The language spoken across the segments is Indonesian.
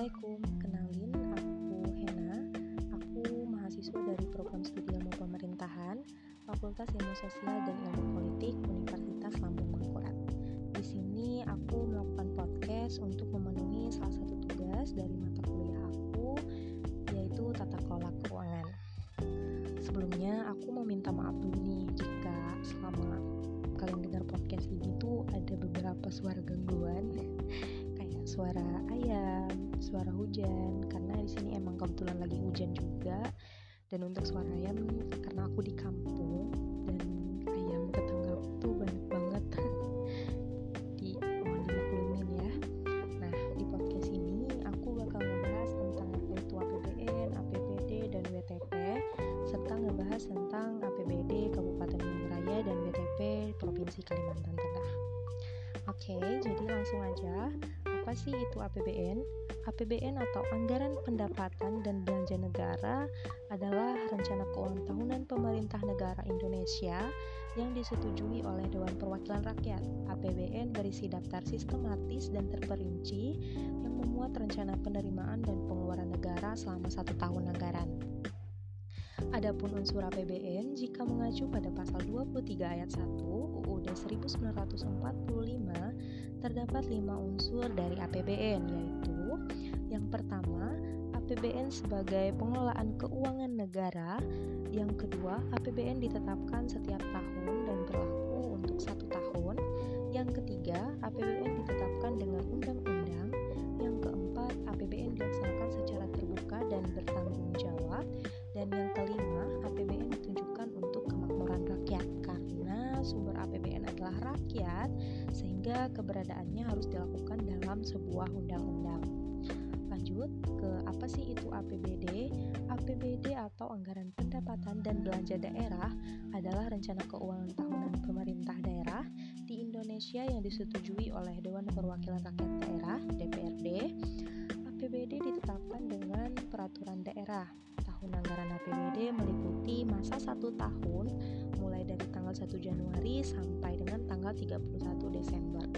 Assalamualaikum, kenalin aku Hena. Aku mahasiswa dari program studi ilmu pemerintahan, Fakultas Ilmu Sosial dan Ilmu Politik Universitas Lambung Mangkurat. Di sini aku melakukan podcast untuk memenuhi salah satu tugas dari mata kuliah aku, yaitu tata kelola keuangan. Sebelumnya aku mau minta maaf dulu nih jika selama kalian dengar podcast ini tuh ada beberapa suara gangguan suara ayam, suara hujan karena di sini emang kebetulan lagi hujan juga. Dan untuk suara ayam karena aku di kampung dan ayam tetangga tuh banyak banget. di mohon dimaklumin ya. Nah, di podcast ini aku bakal ngebahas tentang itu APBN, APBD dan WTP serta ngebahas tentang APBD Kabupaten Bandung Raya dan WTP Provinsi Kalimantan sih itu APBN? APBN atau Anggaran Pendapatan dan Belanja Negara adalah rencana keuangan tahunan pemerintah negara Indonesia yang disetujui oleh Dewan Perwakilan Rakyat. APBN berisi daftar sistematis dan terperinci yang memuat rencana penerimaan dan pengeluaran negara selama satu tahun anggaran. Adapun unsur APBN jika mengacu pada pasal 23 ayat 1 UUD 1945 terdapat lima unsur dari APBN yaitu yang pertama APBN sebagai pengelolaan keuangan negara. Yang kedua APBN ditetapkan setiap tahun dan berlaku untuk satu tahun. Yang ketiga APBN ditetapkan dengan undang-undang keberadaannya harus dilakukan dalam sebuah undang-undang. Lanjut ke apa sih itu APBD? APBD atau Anggaran Pendapatan dan Belanja Daerah adalah rencana keuangan tahunan pemerintah daerah di Indonesia yang disetujui oleh Dewan Perwakilan Rakyat Daerah (DPRD). APBD ditetapkan dengan peraturan daerah. Tahun anggaran APBD meliputi masa satu tahun mulai dari tanggal 1 Januari sampai dengan tanggal 31 Desember.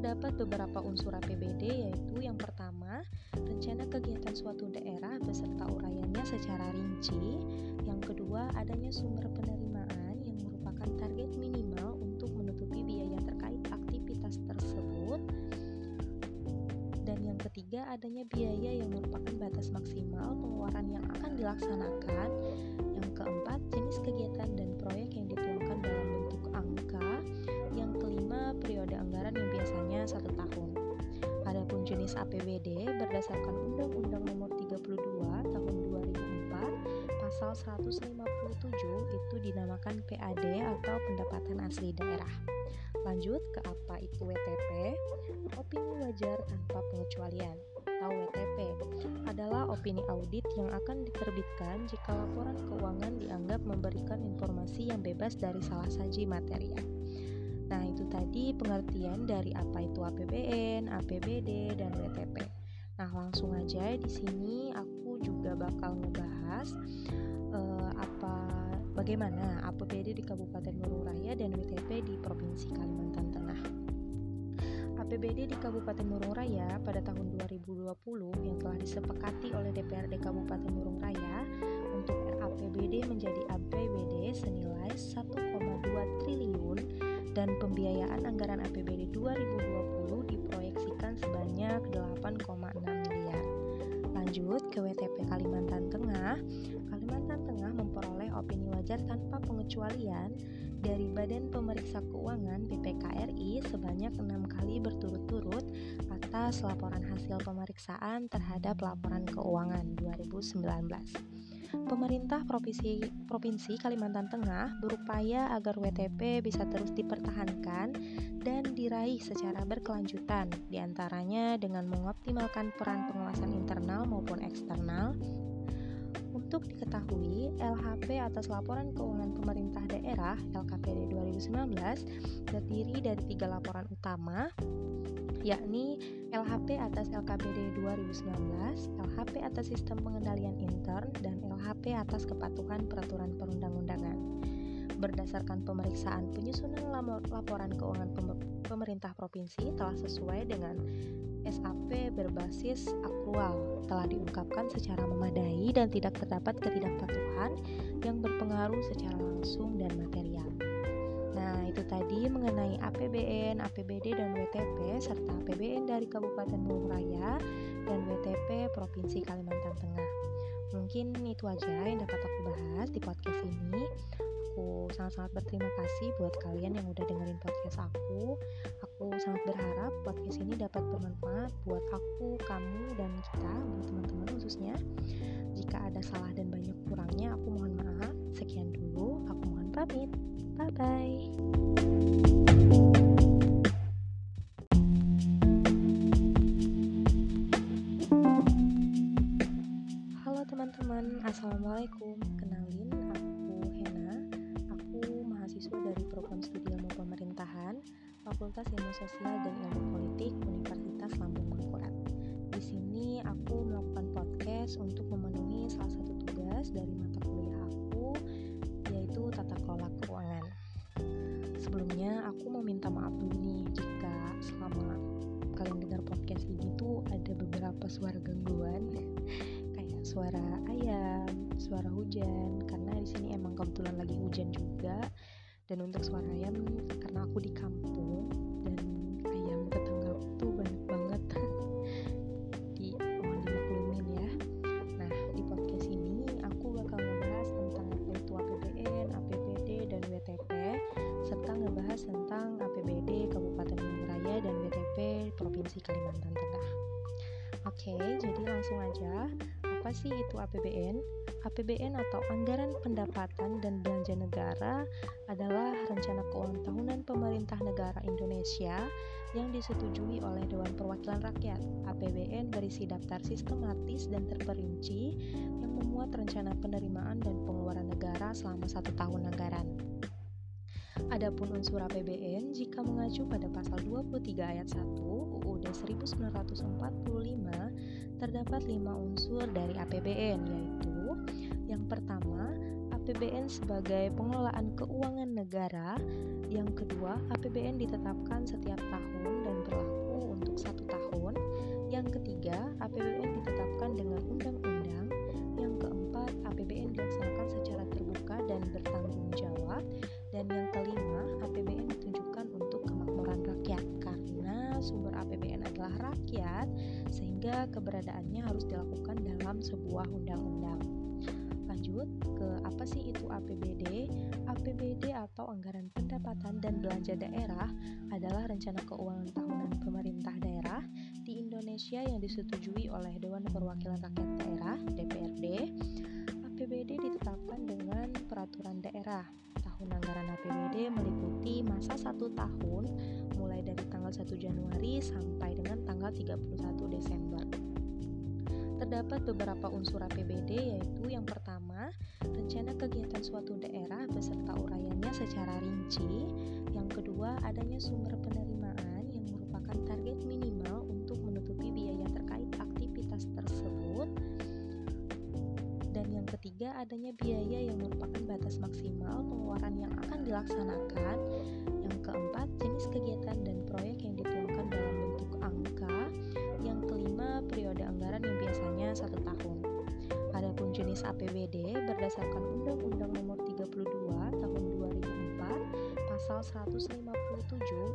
Terdapat beberapa unsur APBD yaitu yang pertama, rencana kegiatan suatu daerah beserta uraiannya secara rinci. Yang kedua, adanya sumber penerimaan yang merupakan target minimal untuk menutupi biaya terkait aktivitas tersebut. Dan yang ketiga, adanya biaya yang merupakan batas maksimal pengeluaran yang akan dilaksanakan. Yang keempat, APBD berdasarkan Undang-Undang Nomor 32 Tahun 2004 Pasal 157 itu dinamakan PAD atau Pendapatan Asli Daerah. Lanjut ke apa itu WTP? Opini wajar tanpa pengecualian atau WTP adalah opini audit yang akan diterbitkan jika laporan keuangan dianggap memberikan informasi yang bebas dari salah saji material. Nah, itu tadi pengertian dari apa itu APBN, APBD, dan WTP. Nah, langsung aja di sini aku juga bakal ngebahas uh, apa bagaimana APBD di Kabupaten Murung Raya dan WTP di Provinsi Kalimantan Tengah. APBD di Kabupaten Murung Raya pada tahun 2020 yang telah disepakati oleh DPRD Kabupaten Murung Raya untuk RAPBD menjadi APBD senilai 1,2 triliun dan pembiayaan anggaran APBD 2020 diproyeksikan sebanyak 8,6 miliar. Lanjut ke WTP Kalimantan Tengah, Kalimantan Tengah memperoleh opini wajar tanpa pengecualian dari Badan Pemeriksa Keuangan BPKRI sebanyak enam kali berturut-turut atas laporan hasil pemeriksaan terhadap laporan keuangan 2019. Pemerintah Provinsi, Provinsi Kalimantan Tengah berupaya agar WTP bisa terus dipertahankan dan diraih secara berkelanjutan, di antaranya dengan mengoptimalkan peran pengawasan internal maupun eksternal. Untuk diketahui, LHP atas laporan keuangan pemerintah daerah LKPD 2019 terdiri dari tiga laporan utama, yakni LHP atas LKPD 2019, LHP atas sistem pengendalian intern, dan LHP atas kepatuhan peraturan perundang-undangan. berdasarkan pemeriksaan penyusunan laporan keuangan pemerintah provinsi telah sesuai dengan SAP berbasis akrual telah diungkapkan secara memadai dan tidak terdapat ketidakpatuhan yang berpengaruh secara langsung dan material. Nah, itu tadi mengenai APBN, APBD, dan WTP serta APBN dari Kabupaten Bogor Raya dan WTP Provinsi Kalimantan Tengah. Mungkin itu aja yang dapat aku bahas di podcast ini aku sangat-sangat berterima kasih buat kalian yang udah dengerin podcast aku. Aku sangat berharap podcast ini dapat bermanfaat buat aku, kamu, dan kita, buat teman-teman khususnya. Jika ada salah dan banyak kurangnya, aku mohon maaf. Sekian dulu, aku mohon pamit. Bye-bye. Halo teman-teman, Assalamualaikum. Kenalin, Fakultas Ilmu Sosial dan Ilmu Politik Universitas Lambung Mangkurat. Di sini aku melakukan podcast untuk memenuhi salah satu tugas dari mata kuliah aku, yaitu tata kelola keuangan. Sebelumnya aku mau minta maaf dulu nih jika selama kalian dengar podcast ini tuh ada beberapa suara gangguan kayak suara ayam, suara hujan karena di sini emang kebetulan lagi hujan juga dan untuk suara ayam karena aku di kampung dan ayam tetangga tuh banyak banget di mohon dimaklumin ya nah di podcast ini aku bakal ngebahas tentang itu APBN, APBD dan WTP serta ngebahas tentang APBD Kabupaten Bandung Raya dan WTP Provinsi Kalimantan Tengah Oke, jadi langsung aja. Apa sih itu APBN? APBN atau Anggaran Pendapatan dan Belanja Negara adalah rencana keuangan tahunan pemerintah negara Indonesia yang disetujui oleh Dewan Perwakilan Rakyat. APBN berisi daftar sistematis dan terperinci yang memuat rencana penerimaan dan pengeluaran negara selama satu tahun anggaran. Adapun unsur APBN jika mengacu pada pasal 23 ayat 1 UUD 1945 terdapat lima unsur dari APBN yaitu pertama, APBN sebagai pengelolaan keuangan negara. Yang kedua, APBN ditetapkan setiap tahun dan berlaku untuk satu tahun. Yang ketiga, APBN ditetapkan dengan undang-undang. Yang keempat, APBN dilaksanakan secara terbuka dan bertanggung jawab. Dan yang kelima, APBN ditunjukkan untuk kemakmuran rakyat karena sumber APBN adalah rakyat, sehingga keberadaannya harus dilakukan dalam sebuah undang-undang sih itu APBD? APBD atau Anggaran Pendapatan dan Belanja Daerah adalah rencana keuangan tahunan pemerintah daerah di Indonesia yang disetujui oleh Dewan Perwakilan Rakyat Daerah (DPRD). APBD ditetapkan dengan peraturan daerah. Tahun anggaran APBD meliputi masa satu tahun mulai dari tanggal 1 Januari sampai dengan tanggal 31 Desember. Terdapat beberapa unsur APBD yaitu yang pertama, rencana kegiatan suatu daerah beserta uraiannya secara rinci. Yang kedua, adanya sumber penerimaan yang merupakan target minimal untuk menutupi biaya terkait aktivitas tersebut. Dan yang ketiga, adanya biaya yang merupakan batas maksimal pengeluaran yang akan dilaksanakan. Yang keempat, jenis kegiatan APBD berdasarkan Undang-Undang Nomor 32 Tahun 2004 Pasal 157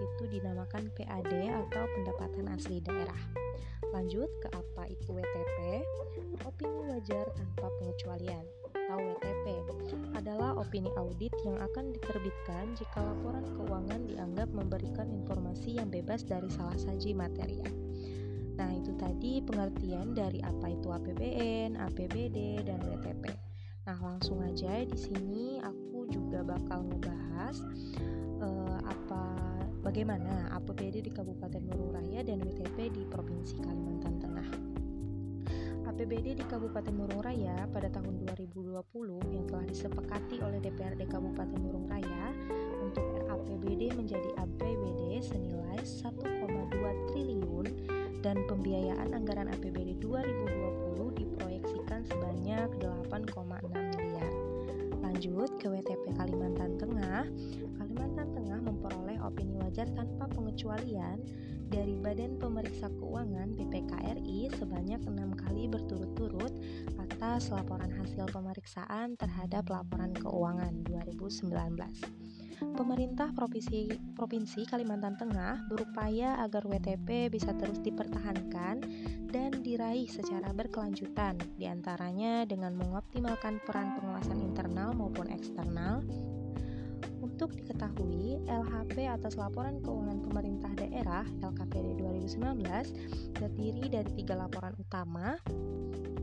itu dinamakan PAD atau Pendapatan Asli Daerah. Lanjut ke apa itu WTP? Opini wajar tanpa pengecualian atau WTP adalah opini audit yang akan diterbitkan jika laporan keuangan dianggap memberikan informasi yang bebas dari salah saji material. Nah, itu tadi pengertian dari apa itu APBN, APBD, dan WTP. Nah, langsung aja di sini aku juga bakal ngebahas uh, apa bagaimana APBD di Kabupaten Murung Raya dan WTP di Provinsi Kalimantan Tengah. APBD di Kabupaten Murung Raya pada tahun 2020 yang telah disepakati oleh DPRD Kabupaten Murung Raya untuk RAPBD menjadi APBD senilai 1,2 triliun dan pembiayaan anggaran APBD 2020 diproyeksikan sebanyak 8,6 miliar. Lanjut ke WTP Kalimantan Tengah, Kalimantan Tengah memperoleh opini wajar tanpa pengecualian dari Badan Pemeriksa Keuangan BPKRI sebanyak enam kali berturut-turut atas laporan hasil pemeriksaan terhadap laporan keuangan 2019 pemerintah Provinsi, Provinsi Kalimantan Tengah berupaya agar WTP bisa terus dipertahankan dan diraih secara berkelanjutan, di antaranya dengan mengoptimalkan peran pengawasan internal maupun eksternal. Untuk diketahui, LHP atas laporan keuangan pemerintah daerah LKPD 2019 terdiri dari tiga laporan utama,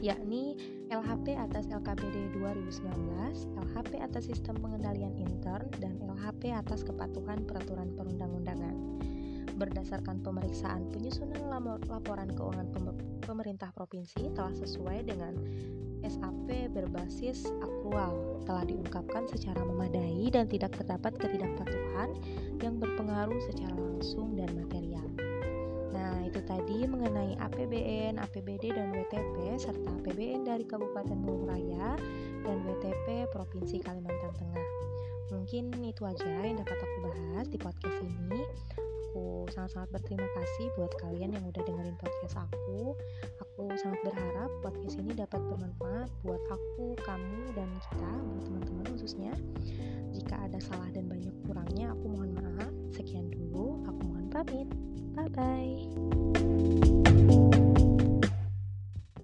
yakni LHP atas LKPD 2019, LHP atas Sistem Pengendalian Intern, dan LHP atas Kepatuhan Peraturan Perundang-undangan. Berdasarkan pemeriksaan penyusunan laporan keuangan pemerintah provinsi telah sesuai dengan SAP berbasis akrual, telah diungkapkan secara memadai dan tidak terdapat ketidakpatuhan yang berpengaruh secara langsung dan material. Nah, itu tadi mengenai APBN, APBD, dan WTP, serta APBN dari Kabupaten Bogor Raya dan WTP Provinsi Kalimantan Tengah. Mungkin itu aja yang dapat aku bahas di podcast ini. Aku sangat-sangat berterima kasih buat kalian yang udah dengerin podcast aku. Aku sangat berharap podcast ini dapat bermanfaat buat aku, kamu, dan kita, buat teman-teman khususnya. Jika ada salah dan banyak kurangnya, aku mohon maaf. Sekian dulu, aku mohon pamit. Bye bye.